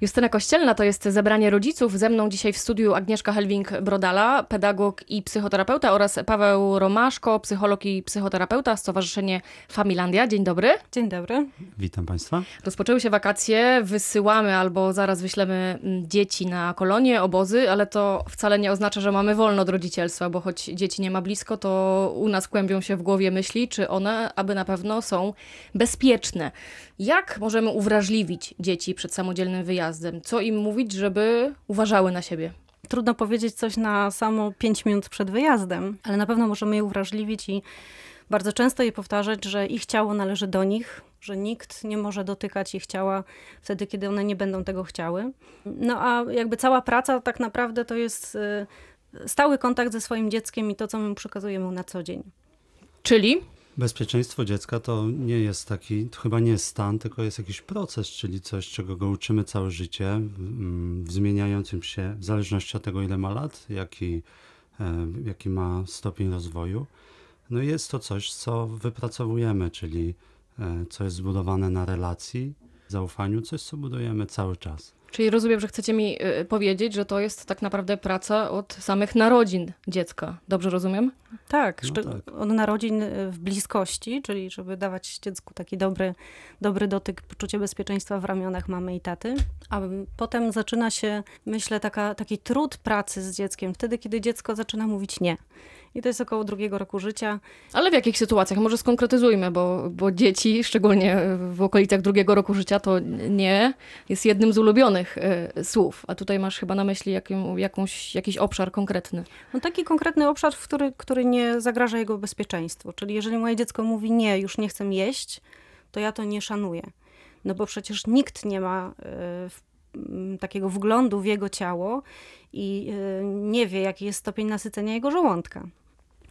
Justyna Kościelna to jest zebranie rodziców. Ze mną dzisiaj w studiu Agnieszka Helwing-Brodala, pedagog i psychoterapeuta oraz Paweł Romaszko, psycholog i psychoterapeuta, Stowarzyszenie Familandia. Dzień dobry. Dzień dobry. Witam Państwa. Rozpoczęły się wakacje, wysyłamy albo zaraz wyślemy mm, dzieci na kolonie, obozy, ale to wcale nie oznacza, że mamy wolno od rodzicielstwa, bo choć dzieci nie ma blisko, to u nas kłębią się w głowie myśli, czy one aby na pewno są bezpieczne. Jak możemy uwrażliwić dzieci przed samodzielnym wyjazdem? Co im mówić, żeby uważały na siebie? Trudno powiedzieć coś na samo 5 minut przed wyjazdem, ale na pewno możemy je uwrażliwić i bardzo często je powtarzać, że ich ciało należy do nich, że nikt nie może dotykać ich ciała wtedy, kiedy one nie będą tego chciały. No a jakby cała praca tak naprawdę to jest y, stały kontakt ze swoim dzieckiem i to, co my przekazujemy na co dzień. Czyli Bezpieczeństwo dziecka to nie jest taki, to chyba nie jest stan, tylko jest jakiś proces, czyli coś, czego go uczymy całe życie, mm, w zmieniającym się w zależności od tego, ile ma lat, jaki, e, jaki ma stopień rozwoju. No i jest to coś, co wypracowujemy, czyli e, co jest zbudowane na relacji, zaufaniu, coś, co budujemy cały czas. Czyli rozumiem, że chcecie mi y, powiedzieć, że to jest tak naprawdę praca od samych narodzin dziecka. Dobrze rozumiem? Tak, No tak. od narodzin y, w bliskości, czyli żeby dawać dziecku taki dobry, dobry dotyk, poczucie bezpieczeństwa w ramionach mamy i taty. A potem zaczyna się, myślę, taka, taki trud pracy z dzieckiem, wtedy, kiedy dziecko zaczyna mówić nie. I to jest około drugiego roku życia. Ale w jakich sytuacjach? Może skonkretyzujmy, bo, bo dzieci, szczególnie w okolicach drugiego roku życia, to nie jest jednym z ulubionych y, słów. A tutaj masz chyba na myśli jakim, jakąś, jakiś obszar konkretny. No taki konkretny obszar, w który, który nie zagraża jego bezpieczeństwu. Czyli jeżeli moje dziecko mówi nie, już nie chcę jeść, to ja to nie szanuję. No bo przecież nikt nie ma y, takiego wglądu w jego ciało i y, nie wie, jaki jest stopień nasycenia jego żołądka.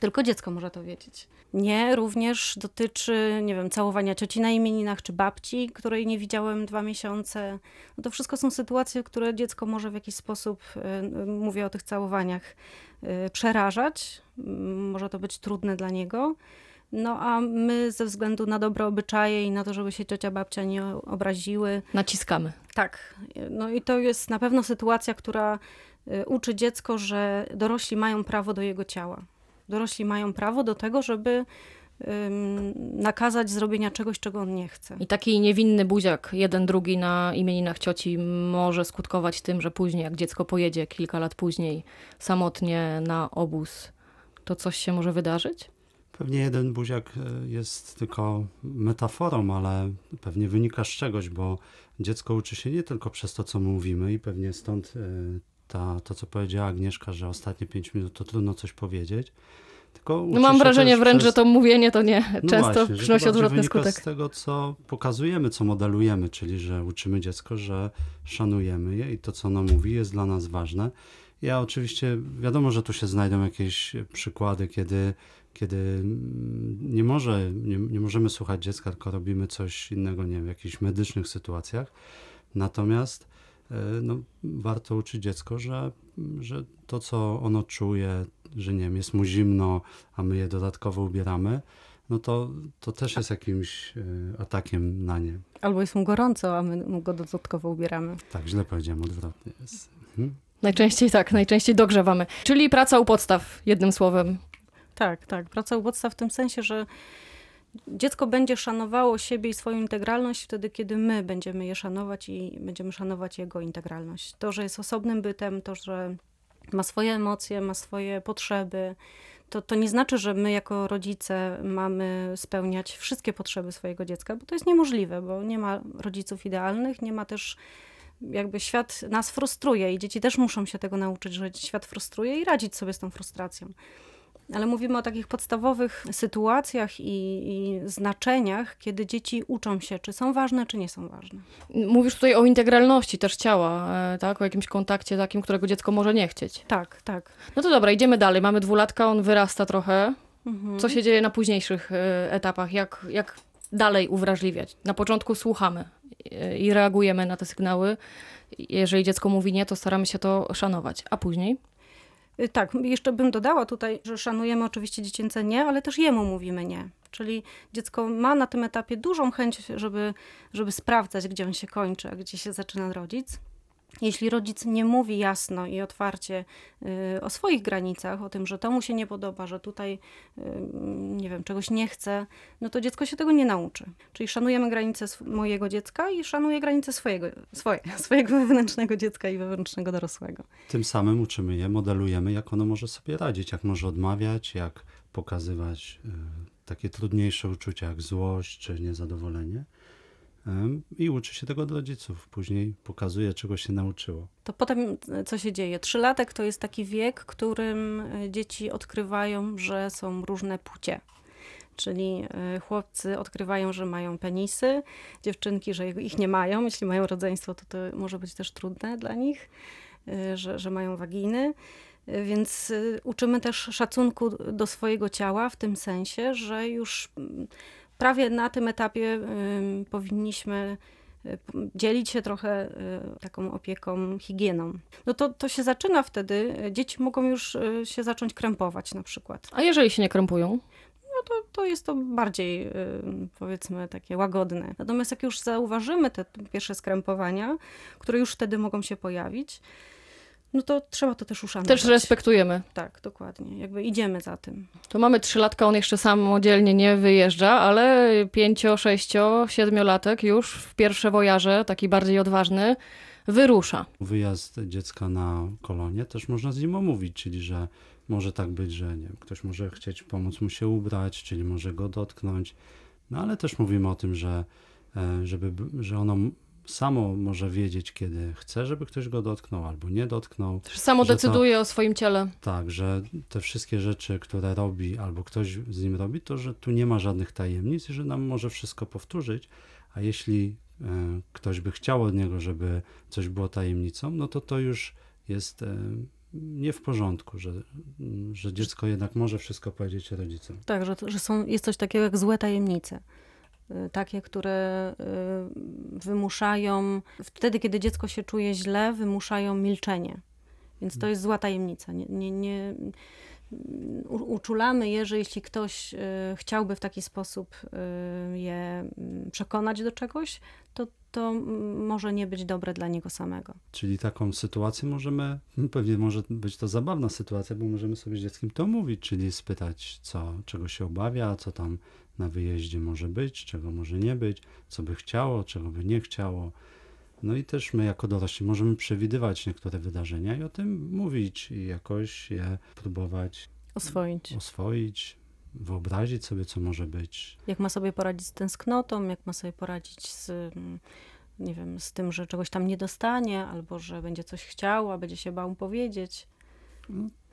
Tylko dziecko może to wiedzieć. Nie również dotyczy, nie wiem, całowania cioci na imieninach czy babci, której nie widziałem dwa miesiące. No to wszystko są sytuacje, które dziecko może w jakiś sposób, y, mówię o tych całowaniach, y, przerażać. Może to być trudne dla niego. No a my ze względu na dobre obyczaje i na to, żeby się ciocia, babcia nie obraziły, Naciskamy. tak. No i to jest na pewno sytuacja, która y, uczy dziecko, że dorośli mają prawo do jego ciała. Dorośli mają prawo do tego, żeby nakazać zrobienia czegoś, czego on nie chce. I taki niewinny buziak, jeden, drugi na imieninach cioci może skutkować tym, że później, jak dziecko pojedzie kilka lat później samotnie na obóz, to coś się może wydarzyć? Pewnie jeden buziak e, jest tylko metaforą, ale pewnie wynika z czegoś, bo dziecko uczy się nie tylko przez to, co mówimy i pewnie stąd e, ta, to, co powiedziała Agnieszka, że ostatnie pięć minut to trudno coś powiedzieć. Tylko No mam wrażenie wręcz, przez... że to mówienie to nie No często właśnie, przynosi odwrotny wynika skutek. z tego, co pokazujemy, co modelujemy, czyli że uczymy dziecko, że szanujemy je i to, co ono mówi, jest dla nas ważne. Ja oczywiście, wiadomo, że tu się znajdą jakieś przykłady, kiedy, kiedy nie, może, nie, nie możemy słuchać dziecka, tylko robimy coś innego, nie wiem, w jakichś medycznych sytuacjach. Natomiast e, no, warto uczyć dziecko, że, że to, co ono czuje, że nie wiem, jest mu zimno, a my je dodatkowo ubieramy, no to, to też jest jakimś e, atakiem na nie. Albo jest mu gorąco, a my mu go dodatkowo ubieramy. Tak, źle powiedziałem, odwrotnie jest. Mhm. Najczęściej tak, najczęściej dogrzewamy. Czyli praca u podstaw, jednym słowem. Tak, tak. Praca u podstaw w tym sensie, że dziecko będzie szanowało siebie i swoją integralność wtedy, kiedy my będziemy je szanować i będziemy szanować jego integralność. To, że jest osobnym bytem, to, że ma swoje emocje, ma swoje potrzeby, to, to nie znaczy, że my jako rodzice mamy spełniać wszystkie potrzeby swojego dziecka, bo to jest niemożliwe, bo nie ma rodziców idealnych, nie ma też jakby świat nas frustruje i dzieci też muszą się tego nauczyć, że świat frustruje i radzić sobie z tą frustracją. Ale mówimy o takich podstawowych sytuacjach i, i znaczeniach, kiedy dzieci uczą się, czy są ważne, czy nie są ważne. Mówisz tutaj o integralności też ciała, e, tak? O jakimś kontakcie takim, którego dziecko może nie chcieć. Tak, tak. No to dobra, idziemy dalej. Mamy dwulatka, on wyrasta trochę. Mhm. Co się dzieje na późniejszych e, etapach? Jak, jak dalej uwrażliwiać? Na początku słuchamy i reagujemy na te sygnały. Jeżeli dziecko mówi nie, to staramy się to szanować. A później? Y, Tak, jeszcze bym dodała tutaj, że szanujemy oczywiście dziecięce nie, ale też jemu mówimy nie. Czyli dziecko ma na tym etapie dużą chęć, żeby, żeby sprawdzać, gdzie on się kończy, a gdzie się zaczyna rodzic. Jeśli rodzic nie mówi jasno i otwarcie y, o swoich granicach, o tym, że to mu się nie podoba, że tutaj, y, nie wiem, czegoś nie chce, no to dziecko się tego nie nauczy. Czyli szanujemy granice mojego dziecka i szanuję granice swojego, swoje, swojego wewnętrznego dziecka i wewnętrznego dorosłego. Tym samym uczymy je, modelujemy, jak ono może sobie radzić, jak może odmawiać, jak pokazywać y, takie trudniejsze uczucia, jak złość czy niezadowolenie. I uczy się tego od rodziców. Później pokazuje, czego się nauczyło. To potem y, co się dzieje? Trzylatek to jest taki wiek, którym y, dzieci odkrywają, że są różne płcie. Czyli y, chłopcy odkrywają, że mają penisy, dziewczynki, że ich nie mają. Jeśli mają rodzeństwo, to to może być też trudne dla nich, że, że mają waginy. Więc uczymy też szacunku do swojego ciała w tym sensie, że już prawie na tym etapie powinniśmy y, dzielić się trochę y, taką opieką, higieną. No to, to się zaczyna wtedy, y, dzieci mogą już się zacząć krępować na przykład. A jeżeli się nie krępują? No to, to jest to bardziej powiedzmy takie łagodne. Natomiast jak już zauważymy te pierwsze skrępowania, które już wtedy mogą się pojawić, no to trzeba to też uszanować. Też respektujemy. Tak, dokładnie. Jakby idziemy za tym. To mamy trzylatka, on jeszcze samodzielnie nie wyjeżdża, ale pięcio, sześcio, siedmiolatek już w pierwsze wojaże, taki bardziej odważny, wyrusza. Wyjazd dziecka na kolonie też można z nim omówić, czyli że może tak być, że nie wiem, ktoś może chcieć pomóc mu się ubrać, czyli może go dotknąć. No ale też mówimy o tym, że, e, żeby, że ono samo może wiedzieć, kiedy chce, żeby ktoś go dotknął albo nie dotknął. Samo Że to- decyduje o swoim ciele. Tak, że te wszystkie rzeczy, które robi albo ktoś z nim robi, to że tu nie ma żadnych tajemnic i że nam może wszystko powtórzyć, a jeśli e, ktoś by chciał od niego, żeby coś było tajemnicą, no to to już jest e, nie w porządku, że, że dziecko jednak może wszystko powiedzieć rodzicom. Tak, że, że są, jest coś takiego jak złe tajemnice. Takie, które y, wymuszają, wtedy, kiedy dziecko się czuje źle, wymuszają milczenie. Więc to jest zła tajemnica. Nie, nie, nie, uczulamy je, że jeśli ktoś y, chciałby w taki sposób y, je mm, przekonać do czegoś, to to może nie być dobre dla niego samego. Czyli taką sytuację możemy, pewnie może być to zabawna sytuacja, bo możemy sobie z dzieckiem to omówić, czyli spytać, co, czego się obawia, co tam na wyjeździe może być, czego może nie być, co by chciało, czego by nie chciało. No i też my jako dorośli możemy przewidywać niektóre wydarzenia i o tym mówić i jakoś je próbować Oswoić. oswoić, wyobrazić sobie, co może być. Jak ma sobie poradzić z tęsknotą, jak ma sobie poradzić z, mm, nie wiem, z tym, że czegoś tam nie dostanie, albo że będzie coś chciał, a będzie się bał powiedzieć.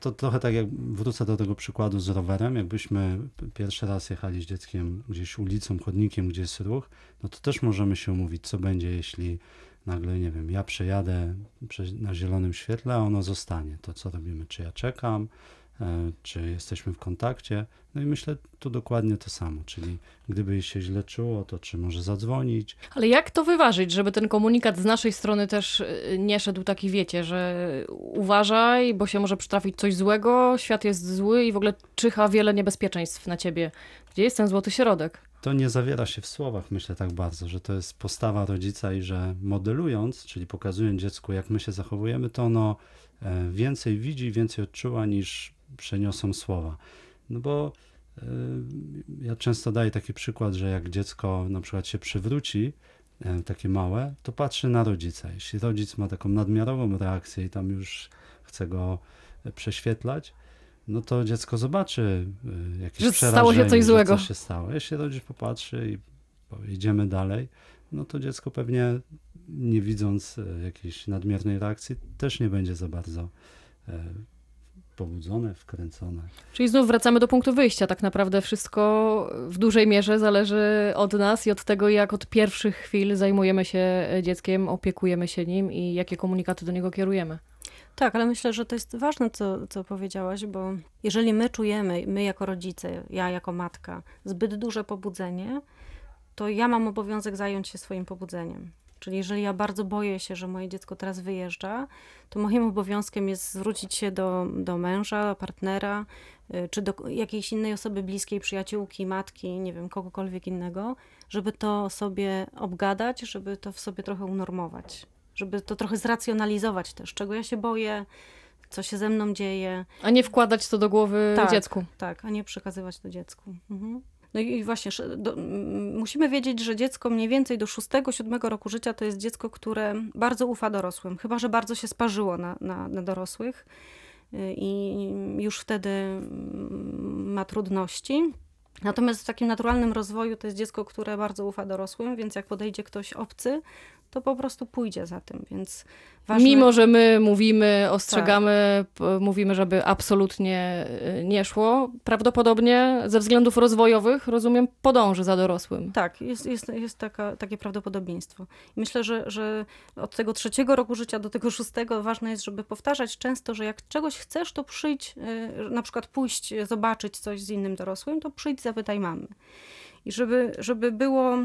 To trochę tak jak wrócę do tego przykładu z rowerem, jakbyśmy pierwszy raz jechali z dzieckiem gdzieś ulicą, chodnikiem, gdzie jest ruch, no to też możemy się umówić, co będzie, jeśli nagle, nie wiem, ja przejadę prze- na zielonym świetle, a ono zostanie. To co robimy? Czy ja czekam, czy jesteśmy w kontakcie? No i myślę tu dokładnie to samo, czyli gdyby się źle czuło, to czy może zadzwonić, Ale jak to wyważyć, żeby ten komunikat z naszej strony też y, nie szedł taki, wiecie, że uważaj, bo się może przytrafić coś złego, świat jest zły i w ogóle czyha wiele niebezpieczeństw na ciebie. Gdzie jest ten złoty środek? to nie zawiera się w słowach, myślę tak bardzo, że to jest postawa rodzica i że modelując, czyli pokazując dziecku, jak my się zachowujemy, to ono e, więcej widzi, więcej odczuwa niż przeniosą słowa. No bo e, ja często daję taki przykład, że jak dziecko na przykład się przywróci, e, takie małe, to patrzy na rodzica. Jeśli rodzic ma taką nadmiarową reakcję i tam już chce go e, prześwietlać, no to dziecko zobaczy y, jakieś Że stało się coś złego. Coś się stało. Jeśli rodzic popatrzy i idziemy dalej, no to dziecko pewnie nie widząc y, jakiejś nadmiernej reakcji, też nie będzie za bardzo y, pobudzone, wkręcone. Czyli znów wracamy do punktu wyjścia. Tak naprawdę wszystko w dużej mierze zależy od nas i od tego, jak od pierwszych chwil zajmujemy się dzieckiem, opiekujemy się nim i jakie komunikaty do niego kierujemy. Tak, ale myślę, że to jest ważne, co, co powiedziałaś, bo jeżeli my czujemy, my jako rodzice, ja jako matka, zbyt duże pobudzenie, to ja mam obowiązek zająć się swoim pobudzeniem. Czyli jeżeli ja bardzo boję się, że moje dziecko teraz wyjeżdża, to moim obowiązkiem jest zwrócić się do, do męża, partnera, y, czy do jakiejś innej osoby bliskiej, przyjaciółki, matki, nie wiem, kogokolwiek innego, żeby to sobie obgadać, żeby to w sobie trochę unormować. żeby to trochę zracjonalizować też, czego ja się boję, co się ze mną dzieje. A nie wkładać to do głowy Tak. dziecku. Tak, a nie przekazywać to dziecku. Mhm. No i właśnie, do, musimy wiedzieć, że dziecko mniej więcej do 6-7 roku życia to jest dziecko, które bardzo ufa dorosłym, chyba że bardzo się sparzyło na, na, na dorosłych y, i już wtedy mm, ma trudności. Natomiast w takim naturalnym rozwoju to jest dziecko, które bardzo ufa dorosłym, więc jak podejdzie ktoś obcy, to po prostu pójdzie za tym, więc ważne... Mimo, że my mówimy, ostrzegamy, p- mówimy, żeby absolutnie y, nie szło, prawdopodobnie ze względów rozwojowych, rozumiem, podąży za dorosłym. Tak, jest, jest, jest taka, takie prawdopodobieństwo. Myślę, że, że od tego trzeciego roku życia do tego szóstego ważne jest, żeby powtarzać często, że jak czegoś chcesz, to przyjdź, y, na przykład pójść, zobaczyć coś z innym dorosłym, to przyjdź, zapytaj mamy. I żeby, żeby było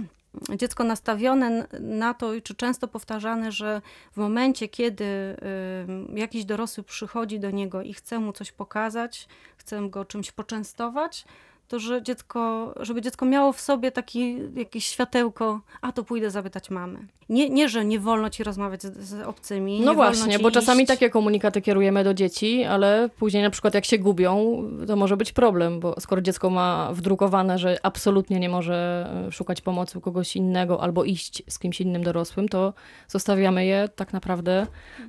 dziecko nastawione na to, czy często powtarzane, że w momencie, kiedy y, jakiś dorosły przychodzi do niego i chce mu coś pokazać, chce go czymś poczęstować, to że dziecko, żeby dziecko miało w sobie taki jakieś światełko, a to pójdę zapytać mamy. Nie, nie że nie wolno ci rozmawiać z, z obcymi. No właśnie, bo czasami iść. takie komunikaty kierujemy do dzieci, ale później na przykład jak się gubią, to może być problem, bo skoro dziecko ma wdrukowane, że absolutnie nie może e, szukać pomocy u kogoś innego albo iść z kimś innym dorosłym, to zostawiamy je tak naprawdę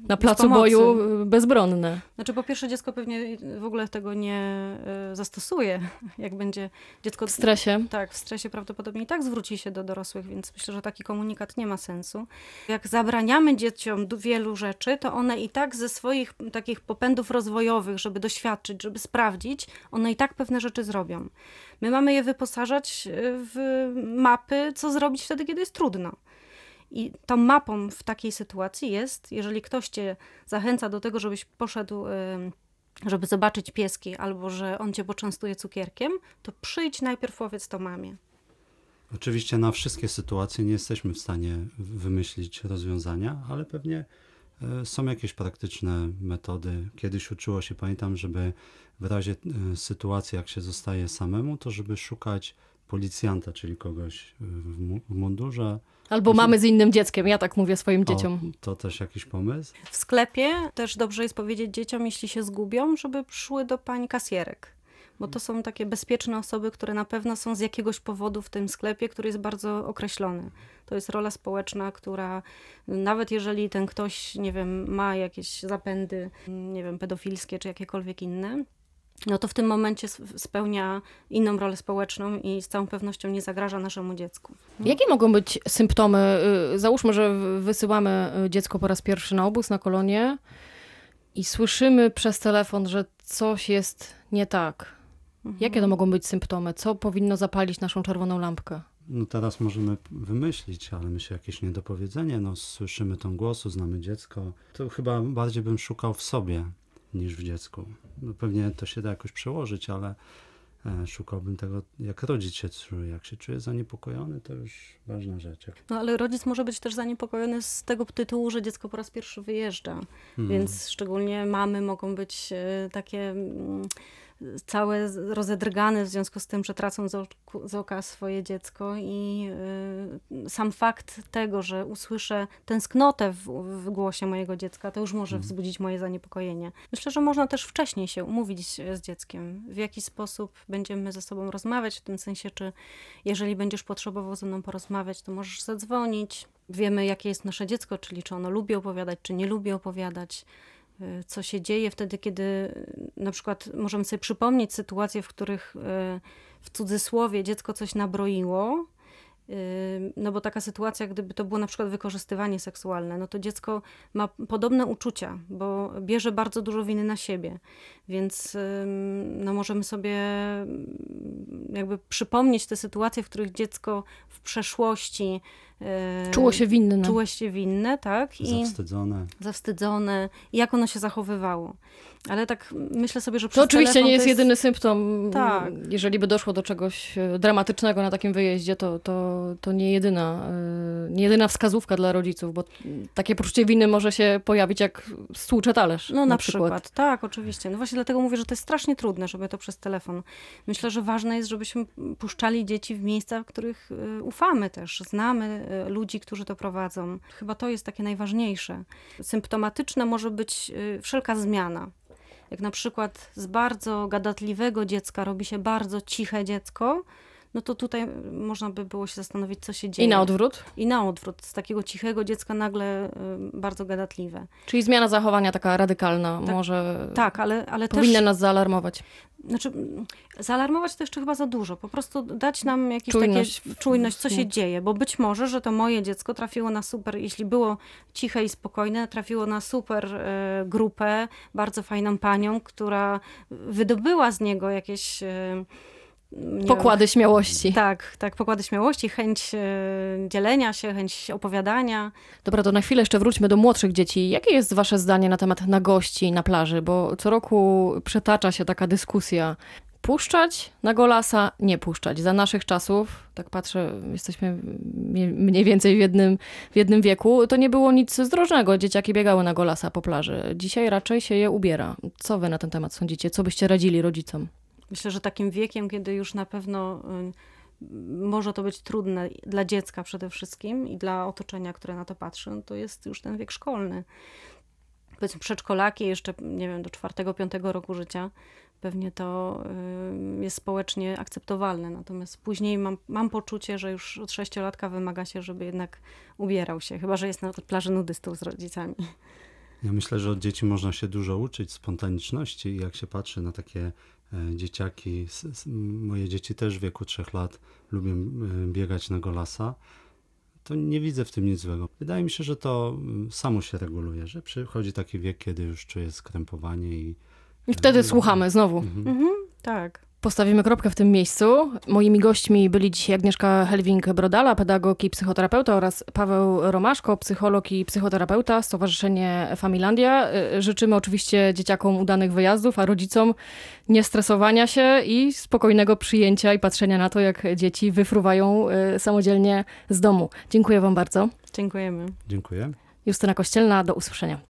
na placu pomocy. boju e, bezbronne. Znaczy po pierwsze dziecko pewnie w ogóle tego nie y, zastosuje, jak będzie dziecko... W stresie. Tak, w stresie prawdopodobnie i tak zwróci się do dorosłych, więc myślę, że taki komunikat nie ma sensu. Jak zabraniamy dzieciom wielu rzeczy, to one i tak ze swoich takich popędów rozwojowych, żeby doświadczyć, żeby sprawdzić, one i tak pewne rzeczy zrobią. My mamy je wyposażać y, w mapy, co zrobić wtedy, kiedy jest trudno. I tą mapą w takiej sytuacji jest, jeżeli ktoś cię zachęca do tego, żebyś poszedł, y, żeby zobaczyć pieski, albo że on cię poczęstuje cukierkiem, to przyjdź najpierw powiedz to mamie. Oczywiście na wszystkie sytuacje nie jesteśmy w stanie wymyślić rozwiązania, ale pewnie e, są jakieś praktyczne metody. Kiedyś uczyło się, pamiętam, żeby w razie e, sytuacji, jak się zostaje samemu, to żeby szukać policjanta, czyli kogoś w mu- w mundurze. Albo mamy z innym dzieckiem, ja tak mówię swoim O, dzieciom. to też jakiś pomysł. W sklepie też dobrze jest powiedzieć dzieciom, jeśli się zgubią, żeby szły do pań kasjerek. Bo to są takie bezpieczne osoby, które na pewno są z jakiegoś powodu w tym sklepie, który jest bardzo określony. To jest rola społeczna, która nawet jeżeli ten ktoś, nie wiem, ma jakieś zapędy, nie wiem, pedofilskie czy jakiekolwiek inne, no to w tym momencie spełnia inną rolę społeczną i z całą pewnością nie zagraża naszemu dziecku. Jakie mogą być symptomy? Y, Załóżmy, że wysyłamy y, dziecko po raz pierwszy na obóz, na kolonię i słyszymy przez telefon, że coś jest nie tak. Jakie to mogą być symptomy? Co powinno zapalić naszą czerwoną lampkę? No teraz możemy wymyślić, ale myślę jakieś niedopowiedzenie. No, słyszymy ton głosu, znamy dziecko. To chyba bardziej bym szukał w sobie niż w dziecku. No, pewnie to się da jakoś przełożyć, ale e, szukałbym tego, jak rodzic się czuje. Jak się czuje zaniepokojony, to już ważna rzecz. No ale rodzic może być też zaniepokojony z tego tytułu, że dziecko po raz pierwszy wyjeżdża. Hmm. Więc szczególnie mamy mogą być e, takie mm, całe rozedrgane w związku z tym, że tracą z, oku, z oka swoje dziecko i y, sam fakt tego, że usłyszę tęsknotę w, w głosie mojego dziecka, to już może wzbudzić moje zaniepokojenie. Myślę, że można też wcześniej się umówić z dzieckiem, w jaki sposób będziemy ze sobą rozmawiać, w tym sensie, czy jeżeli będziesz potrzebował ze mną porozmawiać, to możesz zadzwonić. Wiemy, jakie jest nasze dziecko, czyli czy ono lubi opowiadać, czy nie lubi opowiadać co się dzieje wtedy, kiedy y, na przykład możemy sobie przypomnieć sytuacje, w których y, w cudzysłowie dziecko coś nabroiło. y, No bo taka sytuacja, gdyby to było na przykład wykorzystywanie seksualne, no to dziecko ma podobne uczucia, bo bierze bardzo dużo winy na siebie. Więc no możemy sobie jakby przypomnieć te sytuacje, w których dziecko w przeszłości y, Czuło się winne. czuło się winne, tak? I Zawstydzone. zawstydzone i jak ono się zachowywało. Ale tak myślę sobie, że To przez oczywiście telefon nie jest to jedyny symptom. Tak. Jeżeli by doszło do czegoś e, dramatycznego na takim wyjeździe, to, to, to nie, jedyna, e, nie jedyna wskazówka dla rodziców, bo takie poczucie winy może się pojawić jak stłucze talerz. No na, przykład. tak, oczywiście. No właśnie dlatego mówię, że to jest strasznie trudne, żeby to przez telefon. Myślę, że ważne jest, żebyśmy puszczali dzieci w miejsca, w których y, ufamy też, znamy ludzi, którzy to prowadzą. Chyba to jest takie najważniejsze. Symptomatyczna może być y, wszelka zmiana. Jak na przykład z bardzo gadatliwego dziecka robi się bardzo ciche dziecko, no to tutaj można by było się zastanowić, co się dzieje. I na odwrót? I na odwrót. Z takiego cichego dziecka nagle y, bardzo gadatliwe. Czyli zmiana zachowania taka radykalna Tak, może Tak, ale, ale powinna też... nas zaalarmować. Znaczy, mm, zaalarmować to jeszcze chyba za dużo. Po prostu dać nam jakieś Czujność takie czujność, co się dzieje. Bo być może, że to moje dziecko trafiło na super, jeśli było ciche i spokojne, trafiło na super e, grupę, bardzo fajną panią, która wydobyła z niego jakieś... Nie Pokłady śmiałości. Wiem, tak, tak, pokłady śmiałości, chęć e, dzielenia się, chęć opowiadania. Dobra, to na chwilę jeszcze wróćmy do młodszych dzieci. Jakie jest wasze zdanie na temat nagości na plaży? Bo co roku przetacza się taka dyskusja. Puszczać na golasa, nie puszczać. Za naszych czasów, tak patrzę, jesteśmy mniej więcej w jednym, w jednym wieku, to nie było nic zdrożnego. Dzieciaki biegały na golasa po plaży. Dzisiaj raczej się je ubiera. Co wy na ten temat sądzicie? Co byście radzili rodzicom? Myślę, że takim wiekiem, kiedy już na pewno y, może to być trudne dla dziecka przede wszystkim i dla otoczenia, które na to patrzy, no to jest już ten wiek szkolny. Powiedzmy przedszkolaki jeszcze, nie wiem, do czwartego, piątego roku życia, pewnie to y, jest społecznie akceptowalne. Natomiast później mam, mam poczucie, że już od sześciolatka wymaga się, żeby jednak ubierał się, chyba że jest na plaży nudystów z rodzicami. Ja myślę, że od dzieci można się dużo uczyć spontaniczności i jak się patrzy na takie e, dzieciaki, moje dzieci też w wieku trzech lat lubią e, biegać na golasa, to nie widzę w tym nic złego. Wydaje mi się, że to mm, samo się reguluje, że przychodzi taki wiek, kiedy już czuję skrępowanie i I wtedy słuchamy znowu. Mhm, tak. Postawimy kropkę w tym miejscu. Moimi gośćmi byli dzisiaj Agnieszka Helwing-Brodala, pedagog i psychoterapeuta oraz Paweł Romaszko, psycholog i psychoterapeuta, Stowarzyszenie Familandia. Y, Życzymy oczywiście dzieciakom udanych wyjazdów, a rodzicom niestresowania się i spokojnego przyjęcia i patrzenia na to, jak dzieci wyfruwają y, samodzielnie z domu. Dziękuję wam bardzo. Dziękujemy. dziękuję. Justyna Kościelna, do usłyszenia.